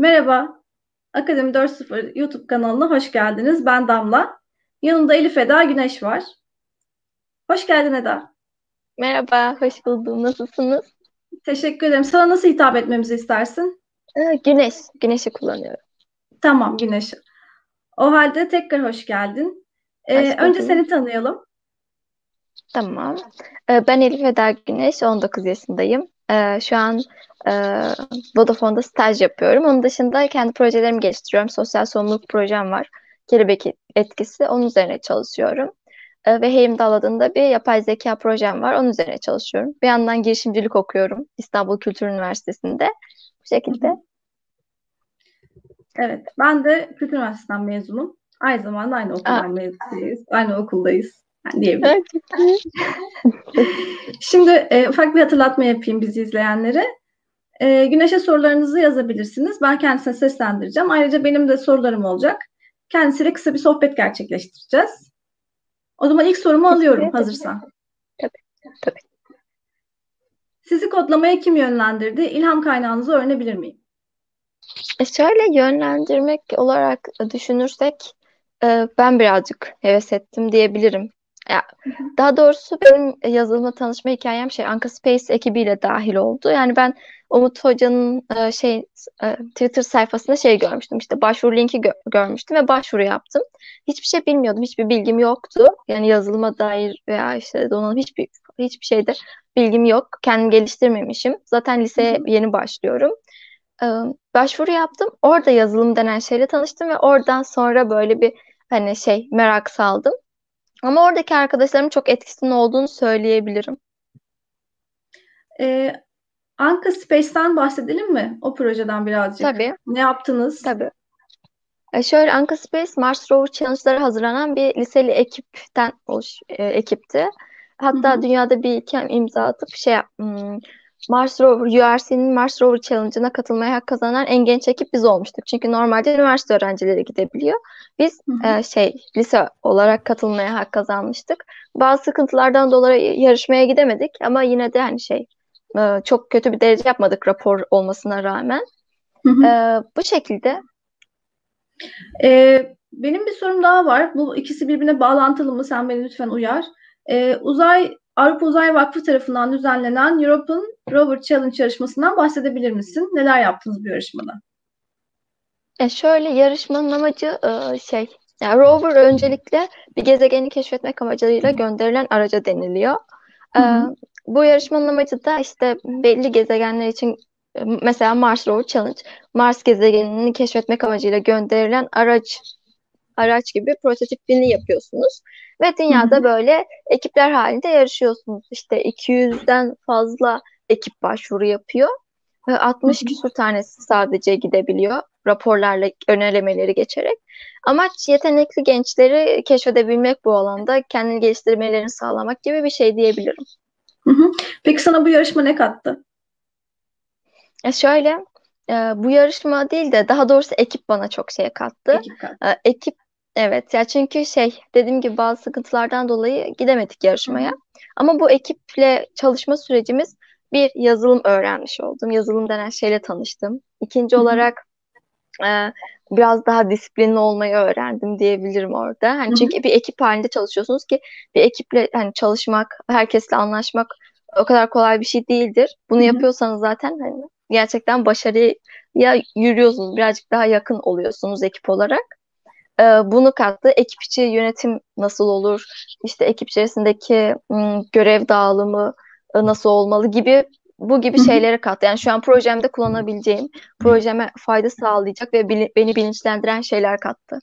Merhaba, Akademi 4.0 YouTube kanalına hoş geldiniz. Ben Damla. Yanımda Elif Eda Güneş var. Hoş geldin Eda. Merhaba, hoş buldum. Nasılsınız? Teşekkür ederim. Sana nasıl hitap etmemizi istersin? Ee, Güneş, Güneş'i kullanıyorum. Tamam, Güneş. O halde tekrar hoş geldin. Ee, Hoş önce seni tanıyalım. Tamam. Ee, Ben Elif Eda Güneş, 19 yaşındayım. Ee, Şu an e, Vodafone'da staj yapıyorum. Onun dışında kendi projelerimi geliştiriyorum. Sosyal sorumluluk projem var. Kelebek etkisi, onun üzerine çalışıyorum. Ee, Ve Heimdall adında bir yapay zeka projem var. Onun üzerine çalışıyorum. Bir yandan girişimcilik okuyorum İstanbul Kültür Üniversitesi'nde. Bu şekilde. Evet, ben de Kültür Üniversitesi'nden mezunum. Aynı zamanda aynı okuldan mezunuyuz. Aynı okuldayız. Diyebilirim. Şimdi e, ufak bir hatırlatma yapayım bizi izleyenlere. E, Güneş'e sorularınızı yazabilirsiniz. Ben kendisine seslendireceğim. Ayrıca benim de sorularım olacak. Kendisiyle kısa bir sohbet gerçekleştireceğiz. O zaman ilk sorumu alıyorum hazırsan. Tabii, tabii. Sizi kodlamaya kim yönlendirdi? İlham kaynağınızı öğrenebilir miyim? E şöyle yönlendirmek olarak düşünürsek e, ben birazcık heves ettim diyebilirim. Ya, daha doğrusu benim yazılıma tanışma hikayem şey Anka Space ekibiyle dahil oldu. Yani ben Umut Hoca'nın e, şey e, Twitter sayfasında şey görmüştüm işte başvuru linki gö- görmüştüm ve başvuru yaptım. Hiçbir şey bilmiyordum, hiçbir bilgim yoktu. Yani yazılıma dair veya işte donanım hiçbir hiçbir şeyde bilgim yok. Kendim geliştirmemişim. Zaten liseye yeni başlıyorum. Ee, başvuru yaptım. Orada yazılım denen şeyle tanıştım ve oradan sonra böyle bir hani şey merak saldım. Ama oradaki arkadaşlarımın çok etkisinin olduğunu söyleyebilirim. E, Anka Space'ten bahsedelim mi? O projeden birazcık. Tabii, Ne yaptınız? tabii. E şöyle Anka Space Mars Rover Challenge'lara hazırlanan bir liseli ekipten oluş e, ekipti. Hatta Hı hı. dünyada bir iki imza atıp şey yap- hmm, Mars Rover URC'nin Mars Rover Challenge'ına katılmaya hak kazanan en genç ekip biz olmuştuk. Çünkü normalde üniversite öğrencileri gidebiliyor. Biz Hı hı. e, şey lise olarak katılmaya hak kazanmıştık. Bazı sıkıntılardan dolayı yarışmaya gidemedik ama yine de hani şey e, çok kötü bir derece yapmadık rapor olmasına rağmen. Hı hı. E, bu şekilde Ee, benim bir sorum daha var. Bu ikisi birbirine bağlantılı mı? Sen beni lütfen uyar. Ee, Uzay Avrupa Uzay Vakfı tarafından düzenlenen European Rover Challenge yarışmasından bahsedebilir misin? Neler yaptınız bu yarışmada? E şöyle yarışmanın amacı e, şey yani rover öncelikle bir gezegeni keşfetmek amacıyla gönderilen araca deniliyor. E, Hı hı. bu yarışmanın amacı da işte belli gezegenler için e, mesela Mars Rover Challenge Mars gezegenini keşfetmek amacıyla gönderilen araç araç gibi prototipini yapıyorsunuz ve dünyada hı. böyle ekipler halinde yarışıyorsunuz. İşte 200'den fazla ekip başvuru yapıyor. Ve Hı 60 hı. küsur tanesi sadece gidebiliyor raporlarla önelemeleri geçerek. Amaç yetenekli gençleri keşfedebilmek bu alanda, kendini geliştirmelerini sağlamak gibi bir şey diyebilirim. Peki sana bu yarışma ne kattı? E şöyle, e, bu yarışma değil de daha doğrusu ekip bana çok şey kattı. Ekip kattı. E, ekip evet ya çünkü şey dediğim gibi bazı sıkıntılardan dolayı gidemedik yarışmaya. Ama bu ekiple çalışma sürecimiz bir yazılım öğrenmiş oldum. Yazılım denen şeyle tanıştım. İkinci olarak e, biraz daha disiplinli olmayı öğrendim diyebilirim orada. Hani çünkü bir ekip halinde çalışıyorsunuz ki bir ekiple hani çalışmak, herkesle anlaşmak o kadar kolay bir şey değildir. Bunu yapıyorsanız zaten hani gerçekten başarıya yürüyorsunuz. Birazcık daha yakın oluyorsunuz ekip olarak. Ee, bunu kattı. Ekip içi yönetim nasıl olur? İşte ekip içerisindeki görev dağılımı e, nasıl olmalı gibi bu gibi şeylere kattı. Yani şu an projemde kullanabileceğim, projeme fayda sağlayacak ve beni bilinçlendiren şeyler kattı.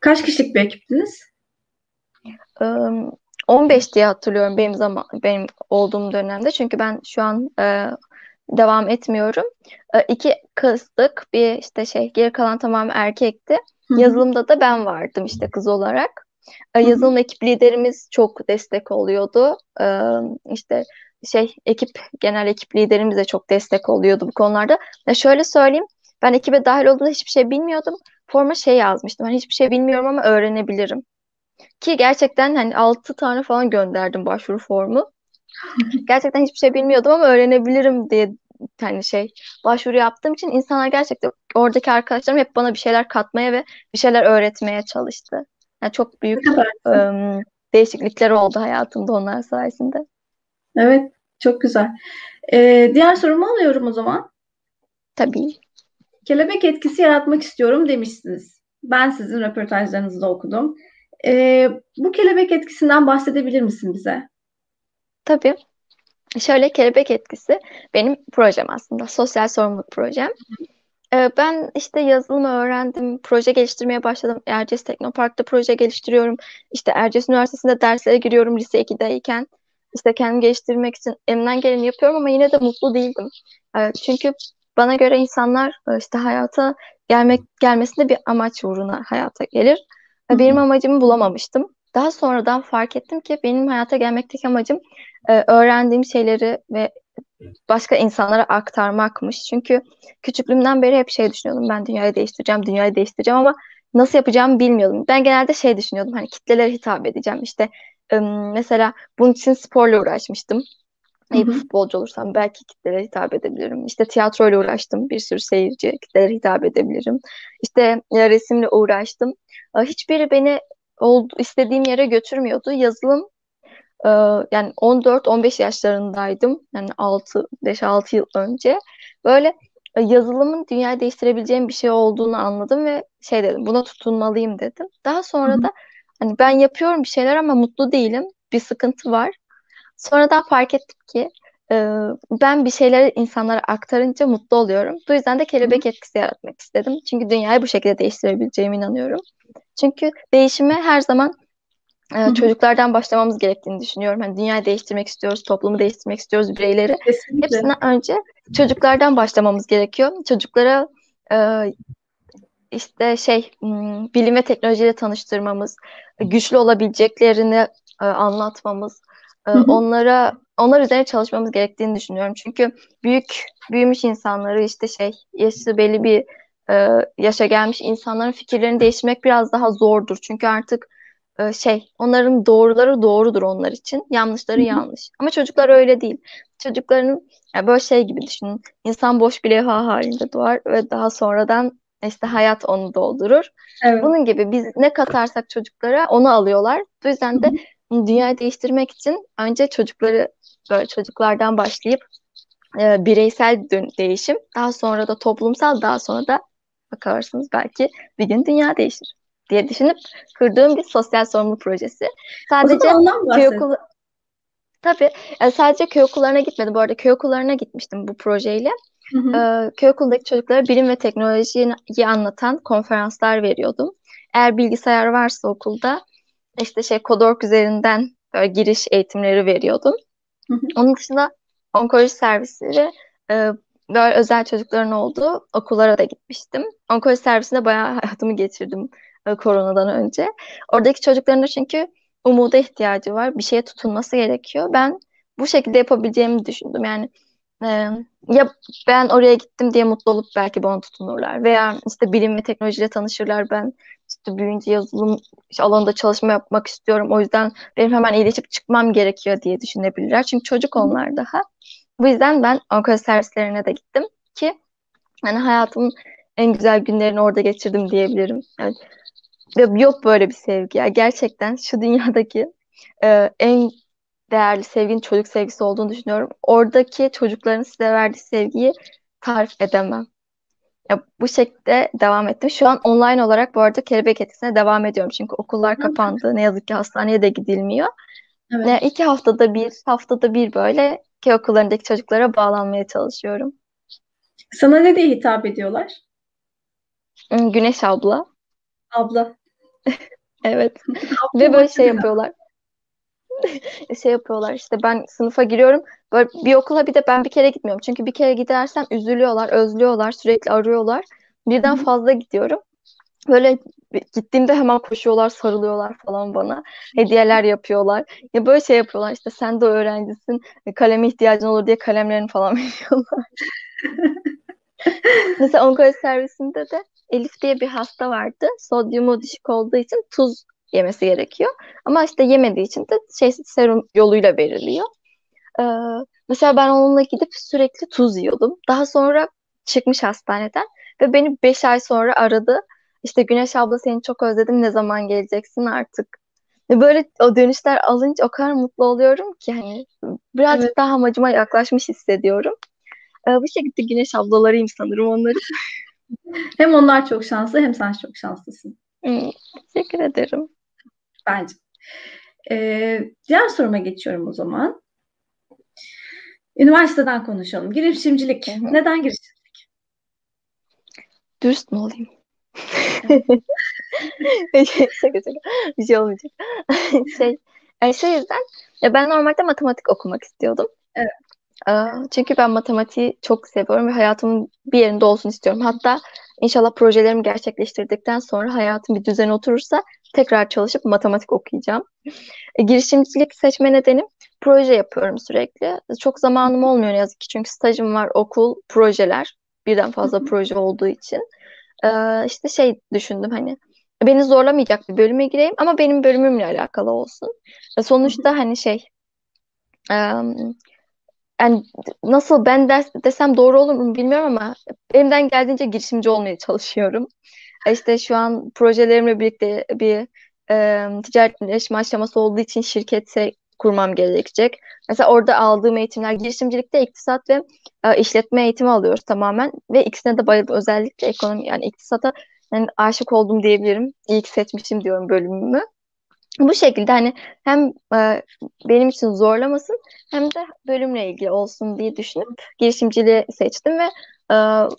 Kaç kişilik bir ekiptiniz? Ee, 15 diye hatırlıyorum benim zaman benim olduğum dönemde. Çünkü ben şu an e, devam etmiyorum. E, iki kızdık, bir işte şey geri kalan tamamen erkekti. Hı hı. Yazılımda da ben vardım işte kız olarak. E, yazılım ekip liderimiz çok destek oluyordu. E, işte şey ekip genel ekip liderimiz de çok destek oluyordu bu konularda. Ya şöyle söyleyeyim, ben ekibe dahil olduğumda hiçbir şey bilmiyordum. Forma şey yazmıştım. Hani hiçbir şey bilmiyorum ama öğrenebilirim. Ki gerçekten hani 6 tane falan gönderdim başvuru formu. Gerçekten hiçbir şey bilmiyordum ama öğrenebilirim diye hani şey başvuru yaptığım için insanlar gerçekten oradaki arkadaşlarım hep bana bir şeyler katmaya ve bir şeyler öğretmeye çalıştı. Yani çok büyük ım, değişiklikler oldu hayatımda onlar sayesinde. Evet, çok güzel. Ee, diğer sorumu alıyorum o zaman. Tabii. Kelebek etkisi yaratmak istiyorum demişsiniz. Ben sizin röportajlarınızda okudum. Ee, bu kelebek etkisinden bahsedebilir misin bize? Tabii. Şöyle kelebek etkisi benim projem aslında. Sosyal sorumluluk projem. Ee, ben işte yazılımı öğrendim, proje geliştirmeye başladım. Erciyes Teknopark'ta proje geliştiriyorum. İşte Erciyes Üniversitesi'nde derslere giriyorum lise 2'deyken. İşte kendimi geliştirmek için elimden geleni yapıyorum ama yine de mutlu değildim. Ee, çünkü bana göre insanlar e, işte hayata gelmek gelmesinde bir amaç uğruna hayata gelir. Benim amacımı bulamamıştım. Daha sonradan fark ettim ki benim hayata gelmekteki amacım e, öğrendiğim şeyleri ve başka insanlara aktarmakmış. Çünkü küçüklüğümden beri hep şey düşünüyordum. Ben dünyayı değiştireceğim, dünyayı değiştireceğim ama nasıl yapacağımı bilmiyordum. Ben genelde şey düşünüyordum. Hani kitlelere hitap edeceğim. İşte mesela bunun için sporla uğraşmıştım. İyi bir futbolcu olursam belki kitlelere hitap edebilirim. İşte tiyatroyla uğraştım. Bir sürü seyirci kitlelere hitap edebilirim. İşte resimle uğraştım. Hiçbiri beni oldu, istediğim yere götürmüyordu. Yazılım e, yani 14-15 yaşlarındaydım. Yani 6 5-6 yıl önce. Böyle e, yazılımın dünyayı değiştirebileceğim bir şey olduğunu anladım ve şey dedim buna tutunmalıyım dedim. Daha sonra da hani ben yapıyorum bir şeyler ama mutlu değilim. Bir sıkıntı var. Sonradan fark ettim ki e, ben bir şeyleri insanlara aktarınca mutlu oluyorum. Bu yüzden de kelebek etkisi yaratmak istedim. Çünkü dünyayı bu şekilde değiştirebileceğime inanıyorum. Çünkü değişime her zaman e, çocuklardan başlamamız gerektiğini düşünüyorum. Hani dünyayı değiştirmek istiyoruz, toplumu değiştirmek istiyoruz, bireyleri. Kesinlikle. Hepsinden önce çocuklardan başlamamız gerekiyor. Çocuklara e, işte şey bilim ve teknolojiyle tanıştırmamız, güçlü olabileceklerini e, anlatmamız, e, onlara onlar üzerine çalışmamız gerektiğini düşünüyorum. Çünkü büyük büyümüş insanları işte şey yaşı belli bir e, yaşa gelmiş insanların fikirlerini değiştirmek biraz daha zordur. Çünkü artık e, şey onların doğruları doğrudur onlar için, yanlışları yanlış. Ama çocuklar öyle değil. Çocukların yani böyle şey gibi düşünün. İnsan boş bir levha halinde doğar ve daha sonradan işte hayat onu doldurur. Evet. Bunun gibi biz ne katarsak çocuklara onu alıyorlar. Bu yüzden de dünyayı değiştirmek için önce çocukları böyle çocuklardan başlayıp e, bireysel değişim, daha sonra da toplumsal, daha sonra da bakarsınız belki bir gün dünya değişir diye düşünüp kurduğum bir sosyal sorumluluk projesi. Sadece köy okulu Tabii. Yani sadece köy okullarına gitmedim. Bu arada köy okullarına gitmiştim bu projeyle. Hı hı. Ee, köy okulundaki çocuklara bilim ve teknolojiyi anlatan konferanslar veriyordum. Eğer bilgisayar varsa okulda işte şey Kodork üzerinden böyle giriş eğitimleri veriyordum. Hı hı. Onun dışında onkoloji servisleri e, böyle özel çocukların olduğu okullara da gitmiştim. Onkoloji servisinde bayağı hayatımı geçirdim koronadan önce. Oradaki çocukların da çünkü umuda ihtiyacı var. Bir şeye tutunması gerekiyor. Ben bu şekilde yapabileceğimi düşündüm. Yani e, ya ben oraya gittim diye mutlu olup belki bana tutunurlar veya işte bilim ve teknolojiyle tanışırlar. Ben işte büyüyünce yazılım alanında çalışma yapmak istiyorum. O yüzden benim hemen iyileşip çıkmam gerekiyor diye düşünebilirler. Çünkü çocuk onlar daha. Bu yüzden ben onkoloji servislerine de gittim ki hani hayatımın en güzel günlerini orada geçirdim diyebilirim. Yani yok böyle bir sevgi. Yani gerçekten şu dünyadaki e, en değerli sevginin çocuk sevgisi olduğunu düşünüyorum. Oradaki çocukların size verdiği sevgiyi tarif edemem. Ya, bu şekilde devam ettim. Şu an online olarak bu arada kelebek etkisine devam ediyorum. Çünkü okullar kapandı. Ne yazık ki hastaneye de gidilmiyor. Evet. Yani iki haftada bir, haftada bir böyle köy okullarındaki çocuklara bağlanmaya çalışıyorum. Sana ne diye hitap ediyorlar? Güneş abla. Abla. Evet. Ve böyle şey yapıyorlar. şey yapıyorlar işte ben sınıfa giriyorum. Böyle bir okula bir de ben bir kere gitmiyorum. Çünkü bir kere gidersem üzülüyorlar, özlüyorlar, sürekli arıyorlar. Birden fazla gidiyorum. Böyle gittiğimde hemen koşuyorlar, sarılıyorlar falan bana. Hediyeler yapıyorlar. Ya böyle şey yapıyorlar işte sen de öğrencisin, kaleme ihtiyacın olur diye kalemlerini falan veriyorlar. Mesela onkoloji servisinde de Elif diye bir hasta vardı. Sodyumu düşük olduğu için tuz yemesi gerekiyor. Ama işte yemediği için de şey serum yoluyla veriliyor. Ee, mesela ben onunla gidip sürekli tuz yiyordum. Daha sonra çıkmış hastaneden ve beni 5 ay sonra aradı. İşte Güneş abla seni çok özledim ne zaman geleceksin artık. Ve böyle o dönüşler alınca o kadar mutlu oluyorum ki hani birazcık Evet. daha amacıma yaklaşmış hissediyorum. Ee, bu şekilde Güneş ablalarıyım sanırım onları. Hem onlar çok şanslı hem sen çok şanslısın Hmm, teşekkür ederim. bence. Ee, diğer soruma geçiyorum o zaman. Üniversiteden konuşalım. Girişimcilik. Hı hı. Neden girişimcilik? Dürüst mü olayım? Şaka şaka. Bir şey olmayacak. Şey, yani şey yüzden ya ben normalde matematik okumak istiyordum. Evet. Çünkü ben matematiği çok seviyorum ve hayatımın bir yerinde olsun istiyorum. Hatta inşallah projelerimi gerçekleştirdikten sonra hayatım bir düzene oturursa tekrar çalışıp matematik okuyacağım. E, girişimcilik seçme nedenim proje yapıyorum sürekli. Çok zamanım olmuyor ne yazık ki çünkü stajım var, okul, projeler. Birden fazla proje olduğu için. Ee, işte şey düşündüm hani beni zorlamayacak bir bölüme gireyim ama benim bölümümle alakalı olsun. E, sonuçta hani şey e, yani nasıl ben ders desem doğru olur mu bilmiyorum ama elimden geldiğince girişimci olmaya çalışıyorum. E, işte şu an projelerimle birlikte bir e, ticaretleşme aşaması olduğu için şirkete kurmam gerekecek. Mesela orada aldığım eğitimler girişimcilikte iktisat ve e, işletme eğitimi alıyoruz tamamen ve ikisine de bayıldım. Özellikle ekonomi yani iktisata yani aşık oldum diyebilirim. İyi seçmişim diyorum bölümümü. Bu şekilde hani hem e, benim için zorlamasın hem de bölümle ilgili olsun diye düşünüp girişimciliği seçtim ve e,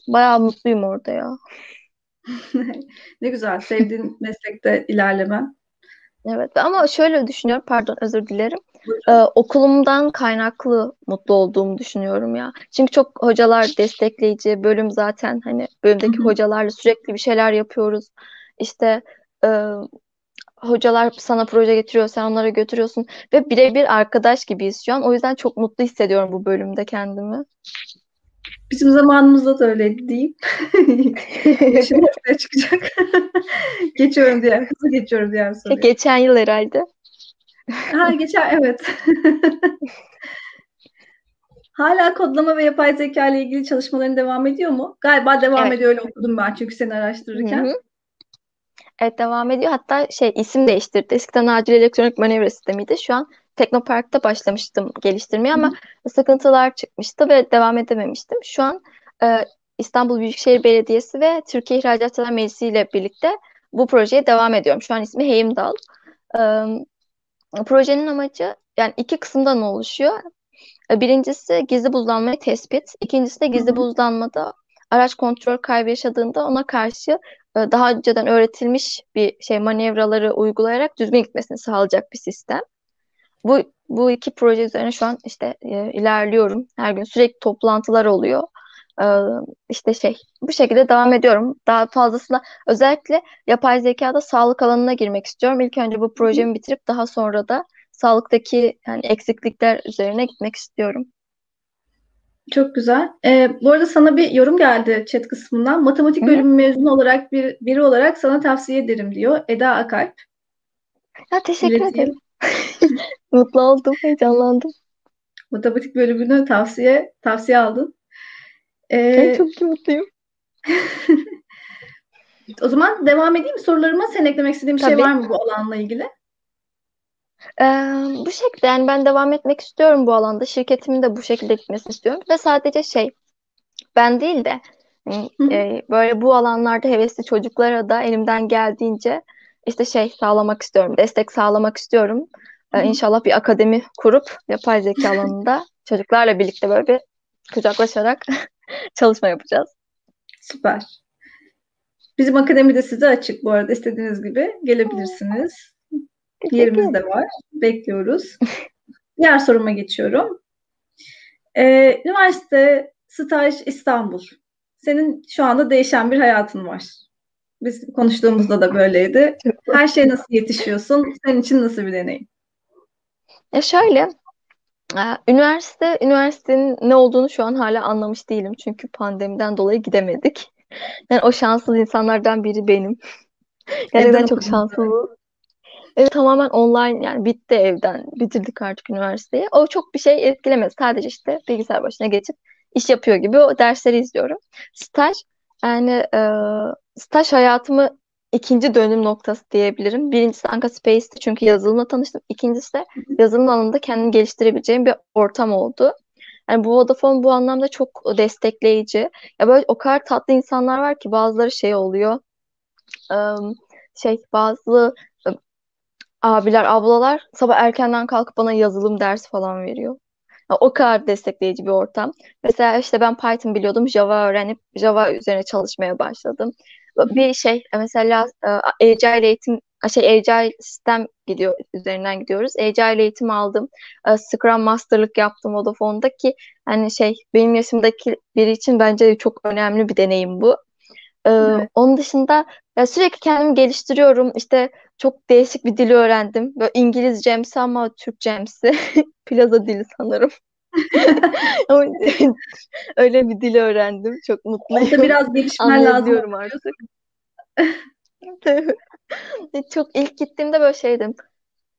bayağı mutluyum orada ya. Ne güzel. Sevdiğin meslekte ilerlemen. Evet ama şöyle düşünüyorum pardon özür dilerim. Ee, okulumdan kaynaklı mutlu olduğumu düşünüyorum ya. Çünkü çok hocalar destekleyici. Bölüm zaten hani bölümdeki hocalarla sürekli bir şeyler yapıyoruz. İşte e, hocalar sana proje getiriyor, sen onlara götürüyorsun ve birebir arkadaş gibiyiz şu an. O yüzden çok mutlu hissediyorum bu bölümde kendimi. Bizim zamanımızda da öyleydi diyeyim. Şimdi ortaya çıkacak. Geçiyorum diğer, hızlı geçiyorum diğer soruya. Geçen yıl herhalde. Ha geçer evet. Hala kodlama ve yapay zeka ile ilgili çalışmaların devam ediyor mu? Galiba devam Evet. ediyor öyle okudum ben çünkü seni Hı araştırırken. hı. Evet devam ediyor. Hatta şey isim değiştirdi. Eskiden acil elektronik manevra sistemiydi. Şu an Teknopark'ta başlamıştım geliştirmeye ama sıkıntılar çıkmıştı ve devam edememiştim. Şu an e, İstanbul Büyükşehir Belediyesi ve Türkiye İhracatçılar Meclisi ile birlikte bu projeye devam ediyorum. Şu an ismi Heimdall. E, projenin amacı yani iki kısımdan oluşuyor. E, Birincisi gizli buzlanmayı tespit. İkincisi de Hı gizli hı. buzlanmada araç kontrol kaybı yaşadığında ona karşı daha önceden öğretilmiş bir şey manevraları uygulayarak düzgün gitmesini sağlayacak bir sistem. Bu bu iki proje üzerine şu an işte e, ilerliyorum. Her gün sürekli toplantılar oluyor. E, işte şey bu şekilde devam ediyorum. Daha fazlasıyla özellikle yapay zekada sağlık alanına girmek istiyorum. İlk önce bu projemi bitirip daha sonra da sağlıktaki yani eksiklikler üzerine gitmek istiyorum. Çok güzel. Ee, bu arada sana bir yorum geldi chat kısmından. Matematik Hı hı. bölümü mezunu olarak bir biri olarak sana tavsiye ederim diyor. Eda Akalp. Ya teşekkür İleteyim. ederim. Mutlu oldum, heyecanlandım. Matematik bölümünü tavsiye tavsiye aldın. Ben Ee, çok mutluyum. o zaman devam edeyim mi sorularıma? Sen eklemek istediğin bir şey Tabii. var mı bu alanla ilgili? Ee, bu şekilde yani ben devam etmek istiyorum bu alanda. Şirketimin de bu şekilde gitmesini istiyorum. Ve sadece şey ben değil de e, böyle bu alanlarda hevesli çocuklara da elimden geldiğince işte şey sağlamak istiyorum. Destek sağlamak istiyorum. Ee. İnşallah bir akademi kurup yapay zeka alanında çocuklarla birlikte böyle bir kucaklaşarak çalışma yapacağız. Süper. Bizim akademide size açık bu arada. istediğiniz gibi gelebilirsiniz. Yerimiz de var. Bekliyoruz. Diğer soruma geçiyorum. Ee, üniversite, staj, İstanbul. Senin şu anda değişen bir hayatın var. Biz konuştuğumuzda da böyleydi. Her şeye nasıl yetişiyorsun? Senin için nasıl bir deneyim? Ya şöyle, e, üniversite, üniversitenin ne olduğunu şu an hala anlamış değilim. Çünkü pandemiden dolayı gidemedik. Yani o şanssız insanlardan biri benim. Gerçekten çok okudun. Evet, tamamen online yani bitti evden. Bitirdik artık üniversiteyi. O çok bir şey etkilemez. Sadece işte bilgisayar başına geçip iş yapıyor gibi o dersleri izliyorum. Staj yani e, staj hayatımı ikinci dönüm noktası diyebilirim. Birincisi Anka Space'ti çünkü yazılımla tanıştım. İkincisi de yazılım alanında kendimi geliştirebileceğim bir ortam oldu. Yani bu Vodafone bu anlamda çok destekleyici. Ya böyle o kadar tatlı insanlar var ki bazıları şey oluyor. Şey bazı abiler, ablalar sabah erkenden kalkıp bana yazılım dersi falan veriyor. O kadar destekleyici bir ortam. Mesela işte ben Python biliyordum. Java öğrenip Java üzerine çalışmaya başladım. Bir şey mesela e, Agile eğitim şey Agile sistem gidiyor üzerinden gidiyoruz. Agile eğitim aldım. E, Scrum Master'lık yaptım Vodafone'da ki hani şey benim yaşımdaki biri için bence çok önemli bir deneyim bu. E, evet. Onun dışında sürekli kendimi geliştiriyorum. İşte çok değişik bir dili öğrendim. Böyle İngilizcemsi ama Türkçemsi. Plaza dili sanırım. Öyle bir dil öğrendim. Çok mutluyum. Orada biraz gelişmen lazım. artık. Çok ilk gittiğimde böyle şeydim.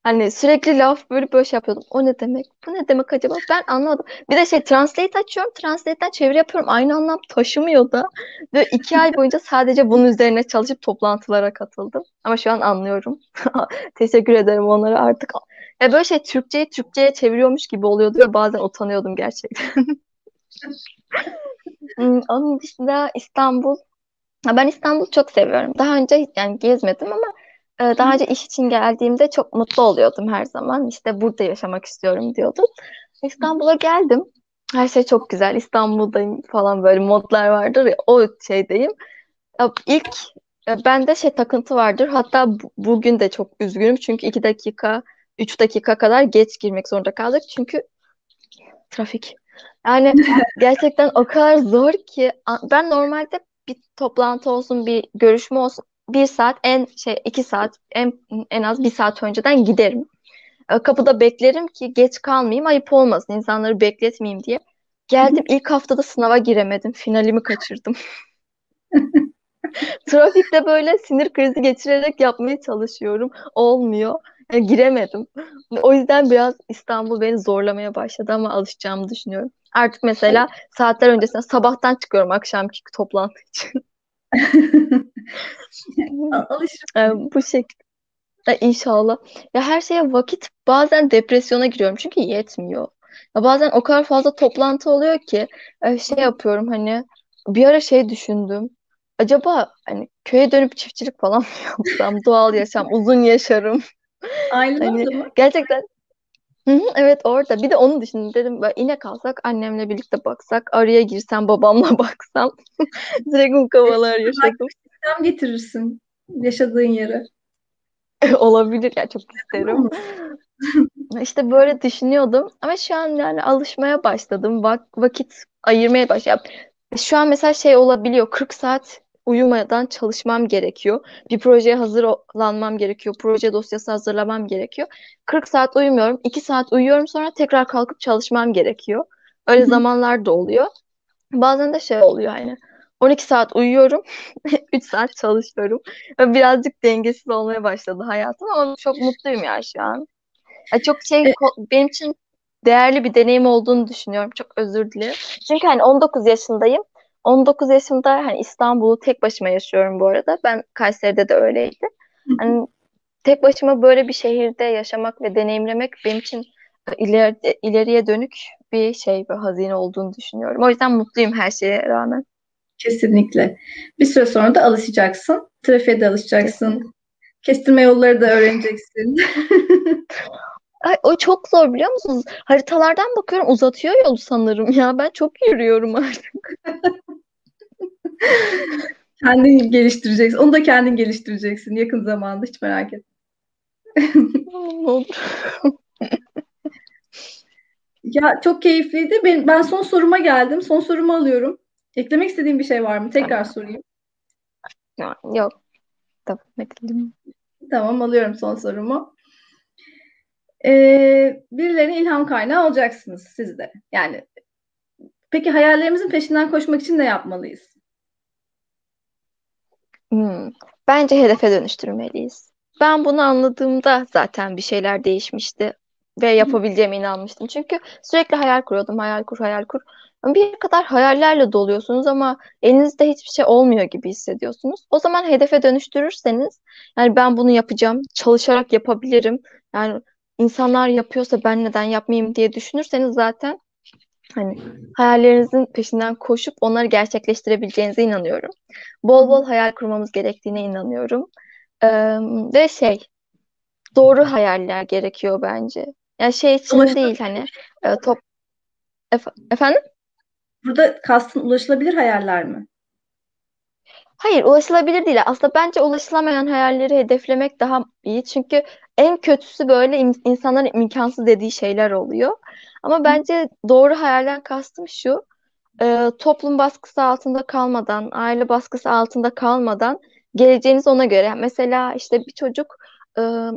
Hani sürekli laf böyle böyle şey yapıyordum. O ne demek? Bu ne demek acaba? Ben anlamadım. Bir de şey translate açıyorum. Translate'den çeviri yapıyorum. Aynı anlam taşımıyor da. Ve iki ay boyunca sadece bunun üzerine çalışıp toplantılara katıldım. Ama şu an anlıyorum. Teşekkür ederim onlara artık. Ya böyle şey Türkçeyi Türkçe'ye çeviriyormuş gibi oluyordu ve bazen utanıyordum gerçekten. Hmm, onun dışında İstanbul. Ben İstanbul'u çok seviyorum. Daha önce yani gezmedim ama daha önce iş için geldiğimde çok mutlu oluyordum her zaman. İşte burada yaşamak istiyorum diyordum. İstanbul'a geldim. Her şey çok güzel. İstanbul'dayım falan böyle modlar vardır ya o şeydeyim. İlk e, bende şey takıntı vardır. Hatta bugün de çok üzgünüm. Çünkü iki dakika, üç dakika kadar geç girmek zorunda kaldık. Çünkü trafik. Yani gerçekten o kadar zor ki ben normalde bir toplantı olsun, bir görüşme olsun bir saat en şey iki saat en en az bir saat önceden giderim. E, kapıda beklerim ki geç kalmayayım ayıp olmasın insanları bekletmeyeyim diye. Geldim ilk haftada sınava giremedim. Finalimi kaçırdım. Trafikte böyle sinir krizi geçirerek yapmaya çalışıyorum. Olmuyor. Yani giremedim. O yüzden biraz İstanbul beni zorlamaya başladı ama alışacağımı düşünüyorum. Artık mesela saatler öncesinde sabahtan çıkıyorum akşamki toplantı için. Alışırım. bu şekilde. İnşallah. Ya her şeye vakit bazen depresyona giriyorum çünkü yetmiyor. Ya bazen o kadar fazla toplantı oluyor ki e, şey yapıyorum hani bir ara şey düşündüm. Acaba hani köye dönüp çiftçilik falan mı yapsam? Doğal yaşam, uzun yaşarım. Aynen hani, mı? Gerçekten Hı hı, evet orada. Bir de onu düşündüm. Dedim böyle inek alsak annemle birlikte baksak. Araya girsem babamla baksam. Direkt mukavvalar yaşadım. Sistem getirirsin yaşadığın yere. Olabilir ya çok isterim. İşte böyle düşünüyordum. Ama şu an yani alışmaya başladım. Vak vakit ayırmaya başladım. Şu an mesela şey olabiliyor. 40 saat uyumadan çalışmam gerekiyor. Bir projeye hazırlanmam gerekiyor. Proje dosyası hazırlamam gerekiyor. 40 saat uyumuyorum. 2 saat uyuyorum sonra tekrar kalkıp çalışmam gerekiyor. Öyle zamanlar da oluyor. Bazen de şey oluyor yani. 12 saat uyuyorum, 3 saat çalışıyorum. Birazcık dengesiz olmaya başladı hayatım ama çok mutluyum ya şu an. Yani çok şey e benim için değerli bir deneyim olduğunu düşünüyorum. Çok özür dilerim. Çünkü hani 19 yaşındayım 19 yaşımda hani İstanbul'u tek başıma yaşıyorum bu arada. Ben Kayseri'de de öyleydi. Hani tek başıma böyle bir şehirde yaşamak ve deneyimlemek benim için ileri, ileriye dönük bir şey bir hazine olduğunu düşünüyorum. O yüzden mutluyum her şeye rağmen. Kesinlikle. Bir süre sonra da alışacaksın. Trafiğe de alışacaksın. Kestirme yolları da öğreneceksin. Ay, o çok zor biliyor musunuz? Haritalardan bakıyorum uzatıyor yolu sanırım ya. Ben çok yürüyorum artık. kendin geliştireceksin. Onu da kendin geliştireceksin yakın zamanda hiç merak etme. ya çok keyifliydi. Ben, ben son soruma geldim. Son sorumu alıyorum. Eklemek istediğim bir şey var mı? Tekrar sorayım. Yok. Tamam, ekledim. Tamam, alıyorum son sorumu. Ee, birilerine ilham kaynağı olacaksınız siz de. Yani peki hayallerimizin peşinden koşmak için ne yapmalıyız? Hmm. Bence hedefe dönüştürmeliyiz. ben bunu anladığımda zaten bir şeyler değişmişti ve yapabileceğime inanmıştım. Çünkü sürekli hayal kuruyordum, hayal kur, hayal kur. Bir kadar hayallerle doluyorsunuz ama elinizde hiçbir şey olmuyor gibi hissediyorsunuz. O zaman hedefe dönüştürürseniz, yani ben bunu yapacağım, çalışarak yapabilirim. Yani insanlar yapıyorsa ben neden yapmayayım diye düşünürseniz zaten hani hayallerinizin peşinden koşup onları gerçekleştirebileceğinize inanıyorum. Bol bol hayal kurmamız gerektiğine inanıyorum. Ee, ve şey doğru hayaller gerekiyor bence. Yani şey için değil hani e, top Efe- efendim? Burada kastın ulaşılabilir hayaller mi? Hayır, ulaşılabilir değil. Aslında bence ulaşılamayan hayalleri hedeflemek daha iyi. Çünkü en kötüsü böyle insanların imkansız dediği şeyler oluyor. Ama bence doğru hayalden kastım şu. E, toplum baskısı altında kalmadan, aile baskısı altında kalmadan geleceğiniz ona göre. Mesela işte bir çocuk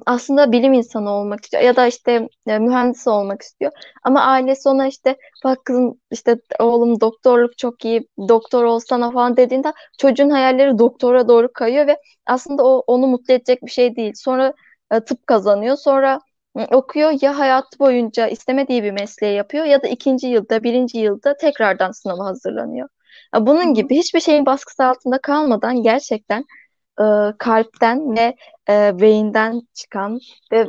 aslında bilim insanı olmak istiyor ya da işte mühendis olmak istiyor. Ama ailesi ona işte bak kızım işte oğlum doktorluk çok iyi doktor olsana falan dediğinde çocuğun hayalleri doktora doğru kayıyor ve aslında o onu mutlu edecek bir şey değil. Sonra tıp kazanıyor. Sonra okuyor ya hayat boyunca istemediği bir mesleği yapıyor ya da ikinci yılda birinci yılda tekrardan sınava hazırlanıyor. Bunun gibi hiçbir şeyin baskısı altında kalmadan gerçekten e, kalpten ve e, beyinden çıkan ve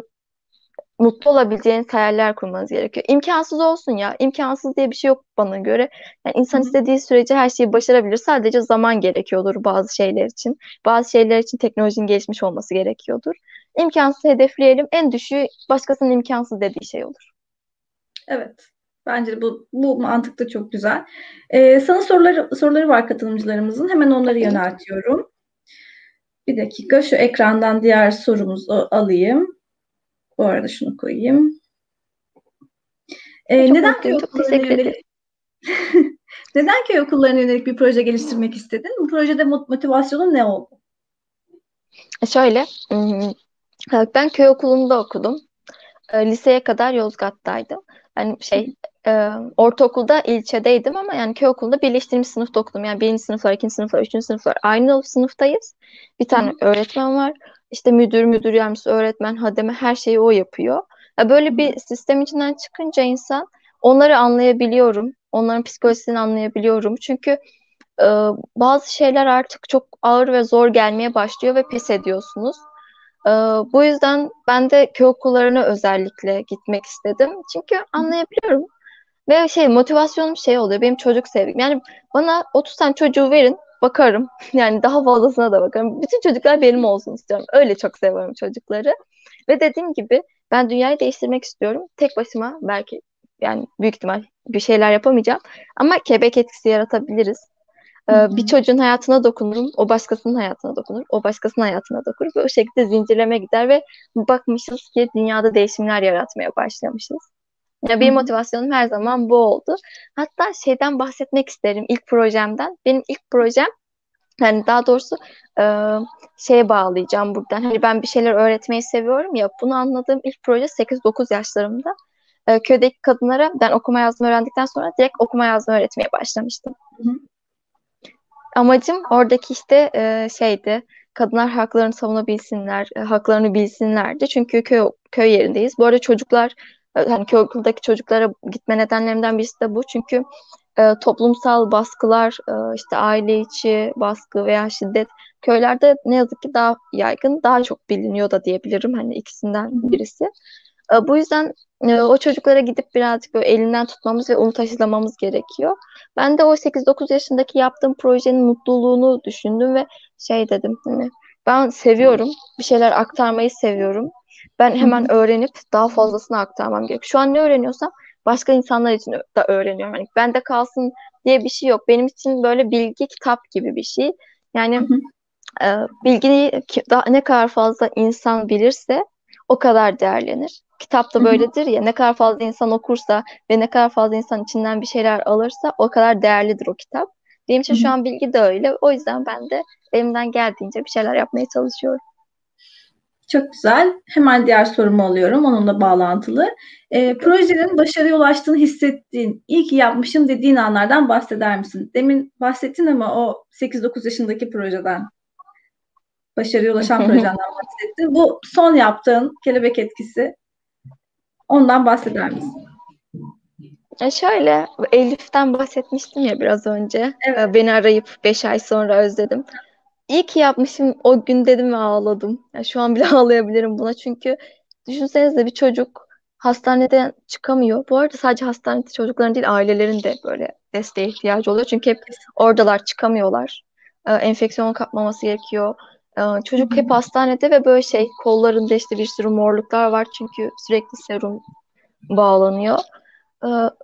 mutlu olabileceğiniz hayaller kurmanız gerekiyor. İmkansız olsun ya. İmkansız diye bir şey yok bana göre. Yani insan istediği sürece her şeyi başarabilir. Sadece zaman gerekiyordur bazı şeyler için. Bazı şeyler için teknolojinin gelişmiş olması gerekiyordur. İmkansız hedefleyelim. En düşüğü başkasının imkansız dediği şey olur. Evet. Bence bu bu mantık da çok güzel. Ee, sana soruları soruları var katılımcılarımızın. Hemen onları yöneltiyorum. Bir dakika şu ekrandan diğer sorumuzu alayım. Bu arada şunu koyayım. Ee, neden köy okullarına yönelik neden köy okullarına yönelik bir proje geliştirmek istedin? Bu projede motivasyonun ne oldu? E, şöyle, ben köy okulunda okudum. E, liseye kadar Yozgat'taydım. Yani şey e, ortaokulda ilçedeydim ama yani köy okulunda birleştirilmiş sınıfta okudum. Yani birinci sınıflar, ikinci sınıflar, üçüncü sınıflar aynı sınıftayız. Bir tane Hı. öğretmen var. İşte müdür, müdür yardımcısı, öğretmen, hademe her şeyi o yapıyor. Ya böyle bir sistem içinden çıkınca insan onları anlayabiliyorum. Onların psikolojisini anlayabiliyorum. Çünkü e, bazı şeyler artık çok ağır ve zor gelmeye başlıyor ve pes ediyorsunuz. E, bu yüzden ben de köy okullarına özellikle gitmek istedim. Çünkü anlayabiliyorum. Ve şey motivasyonum şey oluyor benim çocuk sevgim. Yani bana 30 tane çocuğu verin bakarım. Yani daha fazlasına da bakarım. Bütün çocuklar benim olsun istiyorum. Öyle çok seviyorum çocukları. Ve dediğim gibi ben dünyayı değiştirmek istiyorum. Tek başıma belki yani büyük ihtimal bir şeyler yapamayacağım. Ama kebek etkisi yaratabiliriz. Ee, bir çocuğun hayatına dokunurum, o başkasının hayatına dokunur, o başkasının hayatına dokunur ve o şekilde zincirleme gider ve bakmışız ki dünyada değişimler yaratmaya başlamışız. Ya benim motivasyonum her zaman bu oldu. Hatta şeyden bahsetmek isterim ilk projemden. Benim ilk projem yani daha doğrusu e, şeye bağlayacağım buradan. Hani ben bir şeyler öğretmeyi seviyorum ya. Bunu anladığım ilk proje 8-9 yaşlarımda. E, köydeki kadınlara ben okuma yazma öğrendikten sonra direkt okuma yazma öğretmeye başlamıştım. Hı hı. Amacım oradaki işte e, şeydi kadınlar haklarını savunabilsinler, e, haklarını bilsinlerdi. Çünkü köy köy yerindeyiz. Bu arada çocuklar hani köy okuldaki çocuklara gitme nedenlerimden birisi de bu. Çünkü e, toplumsal baskılar, e, işte aile içi baskı veya şiddet köylerde ne yazık ki daha yaygın, daha çok biliniyor da diyebilirim. Hani ikisinden birisi. E, bu yüzden e, o çocuklara gidip birazcık böyle elinden tutmamız ve onu taşılamamız gerekiyor. Ben de o 8-9 yaşındaki yaptığım projenin mutluluğunu düşündüm ve şey dedim hani ben seviyorum, bir şeyler aktarmayı seviyorum. Ben hemen öğrenip daha fazlasını aktarmam gerekiyor. Şu an ne öğreniyorsam başka insanlar için de öğreniyorum. Yani bende kalsın diye bir şey yok. Benim için böyle bilgi kitap gibi bir şey. Yani e, bilgiyi daha ne kadar fazla insan bilirse o kadar değerlenir. Kitap da böyledir ya ne kadar fazla insan okursa ve ne kadar fazla insan içinden bir şeyler alırsa o kadar değerlidir o kitap. Benim için şu an bilgi de öyle. O yüzden ben de elimden geldiğince bir şeyler yapmaya çalışıyorum. Çok güzel. Hemen diğer sorumu alıyorum. Onunla bağlantılı. E, projenin başarıya ulaştığını hissettiğin, iyi ki yapmışım dediğin anlardan bahseder misin? Demin bahsettin ama o 8-9 yaşındaki projeden. Başarıya ulaşan projenden bahsettin. Bu son yaptığın kelebek etkisi ondan bahseder misin? E şöyle Elif'ten bahsetmiştim ya biraz önce. Evet. E, Beni arayıp 5 ay sonra özledim. İyi ki yapmışım o gün dedim ve ağladım. Ya şu an bile ağlayabilirim buna çünkü düşünsenize bir çocuk hastaneden çıkamıyor. Bu arada sadece hastanede çocukların değil ailelerin de böyle desteğe ihtiyacı oluyor. Çünkü hep oradalar çıkamıyorlar. E, enfeksiyon kapmaması gerekiyor. Çocuk hep hastanede ve böyle şey kollarında işte bir sürü morluklar var çünkü sürekli serum bağlanıyor.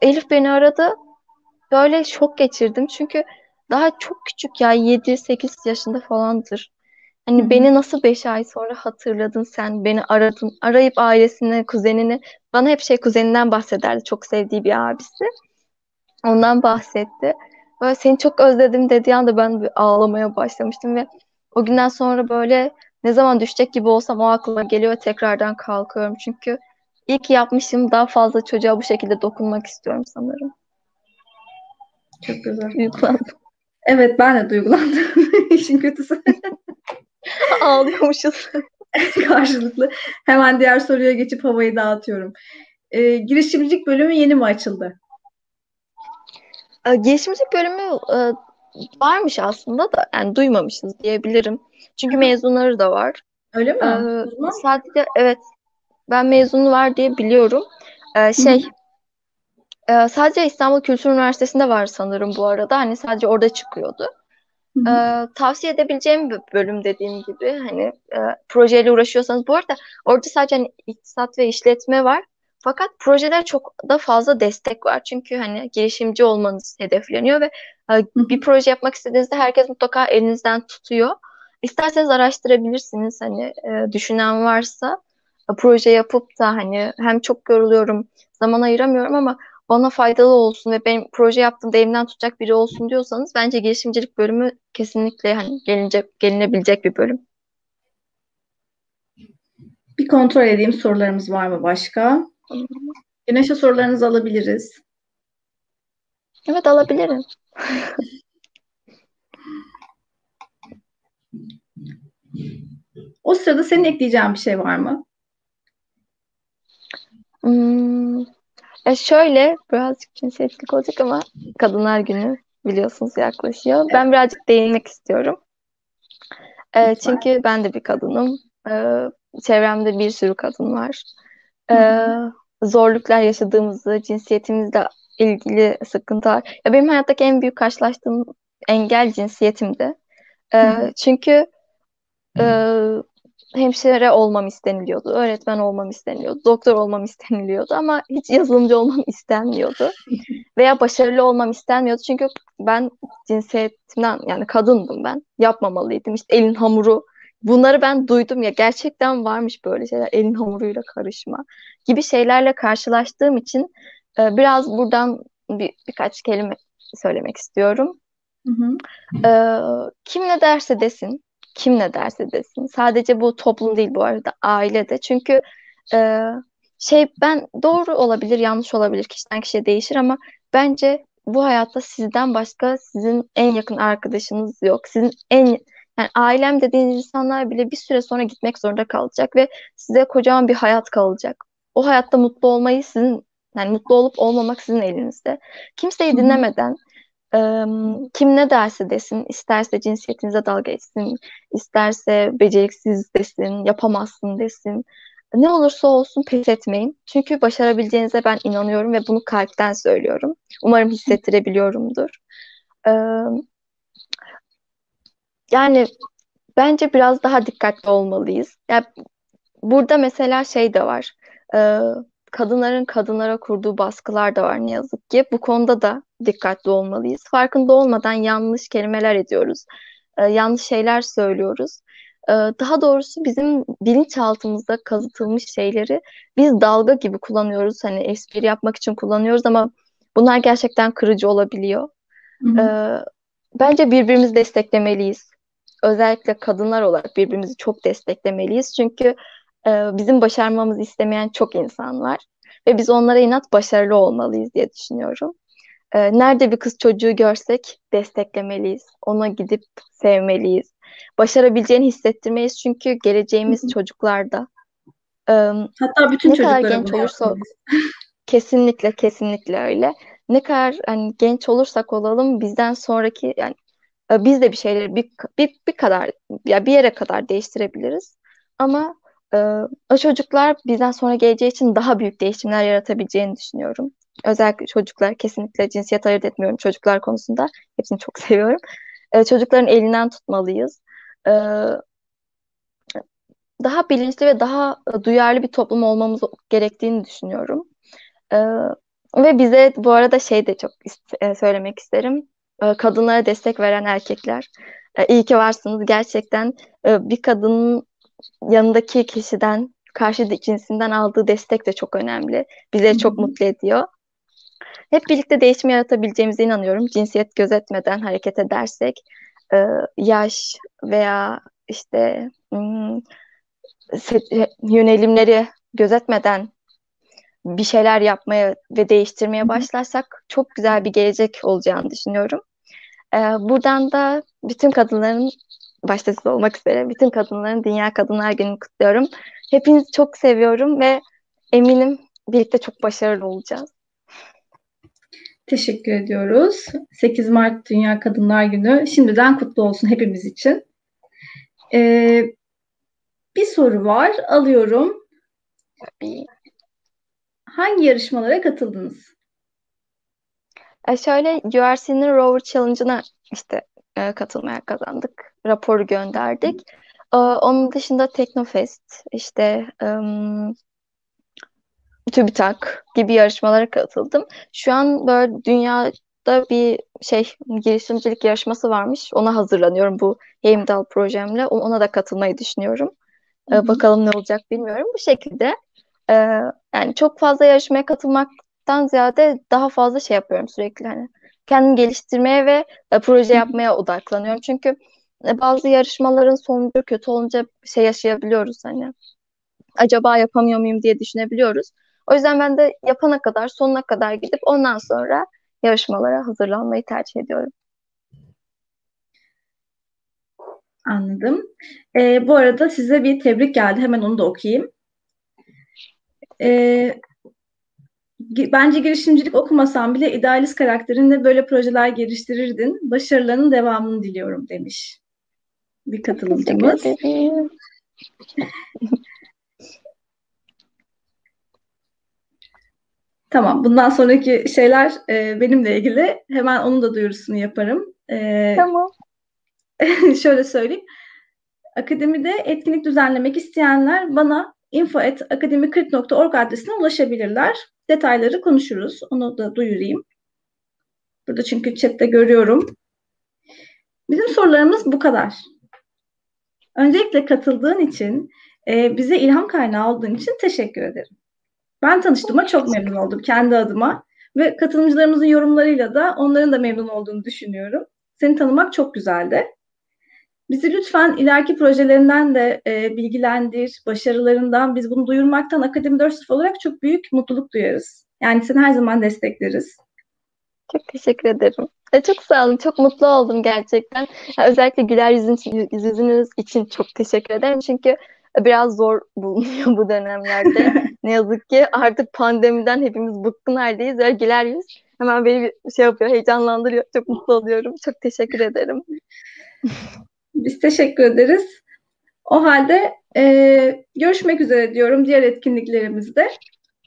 Elif beni aradı. Böyle şok geçirdim çünkü daha çok küçük ya 7-8 yaşında falandır. Hani Hı-hı. beni nasıl 5 ay sonra hatırladın sen, beni aradın. Arayıp ailesini, kuzenini, bana hep şey kuzeninden bahsederdi. Çok sevdiği bir abisi. Ondan bahsetti. Böyle seni çok özledim dediği anda ben bir ağlamaya başlamıştım ve o günden sonra böyle ne zaman düşecek gibi olsam o aklıma geliyor tekrardan kalkıyorum. Çünkü iyi ki yapmışım. Daha fazla çocuğa bu şekilde dokunmak istiyorum sanırım. Çok güzel. Duygulandım. Evet ben de duygulandım. İşin kötüsü. Ağlıyormuşuz. Karşılıklı. Hemen diğer soruya geçip havayı dağıtıyorum. Ee, girişimcilik bölümü yeni mi açıldı? Ee, girişimcilik bölümü e, varmış aslında da yani duymamışız diyebilirim. Çünkü mezunları da var. Öyle mi? Ee, sadece evet ben mezunu var diye biliyorum. Ee, şey e, sadece İstanbul Kültür Üniversitesi'nde var sanırım bu arada. Hani sadece orada çıkıyordu. Ee, tavsiye edebileceğim bir bölüm dediğim gibi hani e, projeyle uğraşıyorsanız bu arada orada sadece hani iktisat ve işletme var. Fakat projeler çok da fazla destek var. Çünkü hani girişimci olmanız hedefleniyor ve e, bir proje yapmak istediğinizde herkes mutlaka elinizden tutuyor. İsterseniz araştırabilirsiniz hani e, düşünen varsa e, proje yapıp da hani hem çok yoruluyorum, zaman ayıramıyorum ama bana faydalı olsun ve benim proje yaptığımda elimden tutacak biri olsun diyorsanız bence girişimcilik bölümü kesinlikle hani gelinecek, gelinebilecek bir bölüm. Bir kontrol edeyim sorularımız var mı başka? Güneşe sorularınızı alabiliriz. Evet alabilirim. o sırada senin ekleyeceğin bir şey var mı? Hmm, e şöyle birazcık cinsiyetlik olacak ama Kadınlar Günü biliyorsunuz yaklaşıyor. Evet. Ben birazcık değinmek istiyorum. E, çünkü ben de bir kadınım. E, çevremde bir sürü kadın var. E, zorluklar yaşadığımızı, cinsiyetimizle ilgili sıkıntılar. Ya benim hayattaki en büyük karşılaştığım engel cinsiyetimdi. E, çünkü e, hemşire olmam isteniliyordu, öğretmen olmam isteniliyordu, doktor olmam isteniliyordu ama hiç yazılımcı olmam istenmiyordu. Veya başarılı olmam istenmiyordu çünkü ben cinsiyetimden yani kadındım ben, yapmamalıydım. İşte elin hamuru bunları ben duydum ya gerçekten varmış böyle şeyler elin hamuruyla karışma gibi şeylerle karşılaştığım için e, biraz buradan bir, birkaç kelime söylemek istiyorum. Hı hı. E, kim ne derse desin kim ne derse desin. Sadece bu toplum değil bu arada aile de. Çünkü e, şey ben doğru olabilir yanlış olabilir kişiden kişiye değişir ama bence bu hayatta sizden başka sizin en yakın arkadaşınız yok. Sizin en yani ailem dediğiniz insanlar bile bir süre sonra gitmek zorunda kalacak ve size kocaman bir hayat kalacak. O hayatta mutlu olmayı sizin yani mutlu olup olmamak sizin elinizde. Kimseyi dinlemeden kim ne derse desin, isterse cinsiyetinize dalga etsin, isterse beceriksiz desin, yapamazsın desin. Ne olursa olsun pes etmeyin. Çünkü başarabileceğinize ben inanıyorum ve bunu kalpten söylüyorum. Umarım hissettirebiliyorumdur. Yani bence biraz daha dikkatli olmalıyız. Yani burada mesela şey de var. kadınların kadınlara kurduğu baskılar da var ne yazık ki. Bu konuda da dikkatli olmalıyız. Farkında olmadan yanlış kelimeler ediyoruz. E, yanlış şeyler söylüyoruz. E, daha doğrusu bizim bilinçaltımızda kazıtılmış şeyleri biz dalga gibi kullanıyoruz. Hani espri yapmak için kullanıyoruz ama bunlar gerçekten kırıcı olabiliyor. E, bence birbirimizi desteklemeliyiz. Özellikle kadınlar olarak birbirimizi çok desteklemeliyiz. Çünkü e, bizim başarmamızı istemeyen çok insan var. Ve biz onlara inat başarılı olmalıyız diye düşünüyorum. E, nerede bir kız çocuğu görsek desteklemeliyiz. Ona gidip sevmeliyiz. başarabileceğini hissettirmeyiz çünkü geleceğimiz Hı-hı. çocuklarda. Hatta bütün ne kadar genç olursa kesinlikle kesinlikle öyle. Ne kadar hani genç olursak olalım bizden sonraki yani e, biz de bir şeyleri bir, bir, bir kadar ya bir yere kadar değiştirebiliriz. Ama e, o çocuklar bizden sonra geleceği için daha büyük değişimler yaratabileceğini düşünüyorum. Özellikle çocuklar kesinlikle cinsiyet ayırt etmiyorum çocuklar konusunda. Hepsini çok seviyorum. E, çocukların elinden tutmalıyız. E, daha bilinçli ve daha e, duyarlı bir toplum olmamız gerektiğini düşünüyorum. E, ve bize bu arada şey de çok e, söylemek isterim. E, kadınlara destek veren erkekler. E, iyi ki varsınız. Gerçekten e, bir kadının yanındaki kişiden, karşı cinsinden aldığı destek de çok önemli. Bizi çok mutlu ediyor. Hep birlikte değişim yaratabileceğimize inanıyorum. Cinsiyet gözetmeden hareket edersek, yaş veya işte hmm, yönelimleri gözetmeden bir şeyler yapmaya ve değiştirmeye başlarsak çok güzel bir gelecek olacağını düşünüyorum. Ee, buradan da bütün kadınların başta siz olmak üzere bütün kadınların Dünya Kadınlar Günü'nü kutluyorum. Hepinizi çok seviyorum ve eminim birlikte çok başarılı olacağız. Teşekkür ediyoruz. 8 Mart Dünya Kadınlar Günü şimdiden kutlu olsun hepimiz için. Ee, bir soru var, alıyorum. Hangi yarışmalara katıldınız? E şöyle URC'nin Rover Challenge'ına işte e, katılmaya kazandık. Raporu gönderdik. E, onun dışında Teknofest, işte um, TÜBİTAK gibi yarışmalara katıldım. Şu an böyle dünyada bir şey girişimcilik yarışması varmış. Ona hazırlanıyorum bu Heimdall projemle. Ona da katılmayı düşünüyorum. Hı-hı. Bakalım ne olacak bilmiyorum. Bu şekilde e, yani çok fazla yarışmaya katılmaktan ziyade daha fazla şey yapıyorum sürekli hani kendimi geliştirmeye ve e, proje yapmaya odaklanıyorum. Çünkü e, bazı yarışmaların sonucu kötü olunca şey yaşayabiliyoruz hani acaba yapamıyor muyum diye düşünebiliyoruz. O yüzden ben de yapana kadar sonuna kadar gidip ondan sonra yarışmalara hazırlanmayı tercih ediyorum. Anladım. Ee, bu arada size bir tebrik geldi. Hemen onu da okuyayım. Ee, bence girişimcilik okumasan bile idealist karakterinle böyle projeler geliştirirdin. Başarılarının devamını diliyorum demiş bir katılımcımız. tamam. Bundan sonraki şeyler e, benimle ilgili. Hemen onun da duyurusunu yaparım. E, tamam. şöyle söyleyeyim. Akademide etkinlik düzenlemek isteyenler bana info.akademi40.org adresine ulaşabilirler. Detayları konuşuruz. Onu da duyurayım. Burada çünkü chatte görüyorum. Bizim sorularımız bu kadar. Öncelikle katıldığın için, e, bize ilham kaynağı olduğun için teşekkür ederim. Ben tanıştığıma çok memnun oldum kendi adıma ve katılımcılarımızın yorumlarıyla da onların da memnun olduğunu düşünüyorum. Seni tanımak çok güzeldi. Bizi lütfen ileriki projelerinden de e, bilgilendir, başarılarından. Biz bunu duyurmaktan Akademi 4.0 olarak çok büyük mutluluk duyarız. Yani seni her zaman destekleriz. Çok teşekkür ederim. E, çok sağ olun. Çok mutlu oldum gerçekten. Yani özellikle güler yüzün, yüzünüz için çok teşekkür ederim. Çünkü biraz zor bulunuyor bu dönemlerde. ne yazık ki artık pandemiden hepimiz bıkkın haldeyiz. Ve güler yüz hemen beni bir şey yapıyor, heyecanlandırıyor. Çok mutlu oluyorum. Çok teşekkür ederim. Biz teşekkür ederiz. O halde e, görüşmek üzere diyorum diğer etkinliklerimizde.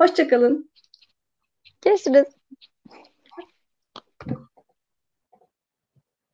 Hoşçakalın. Görüşürüz.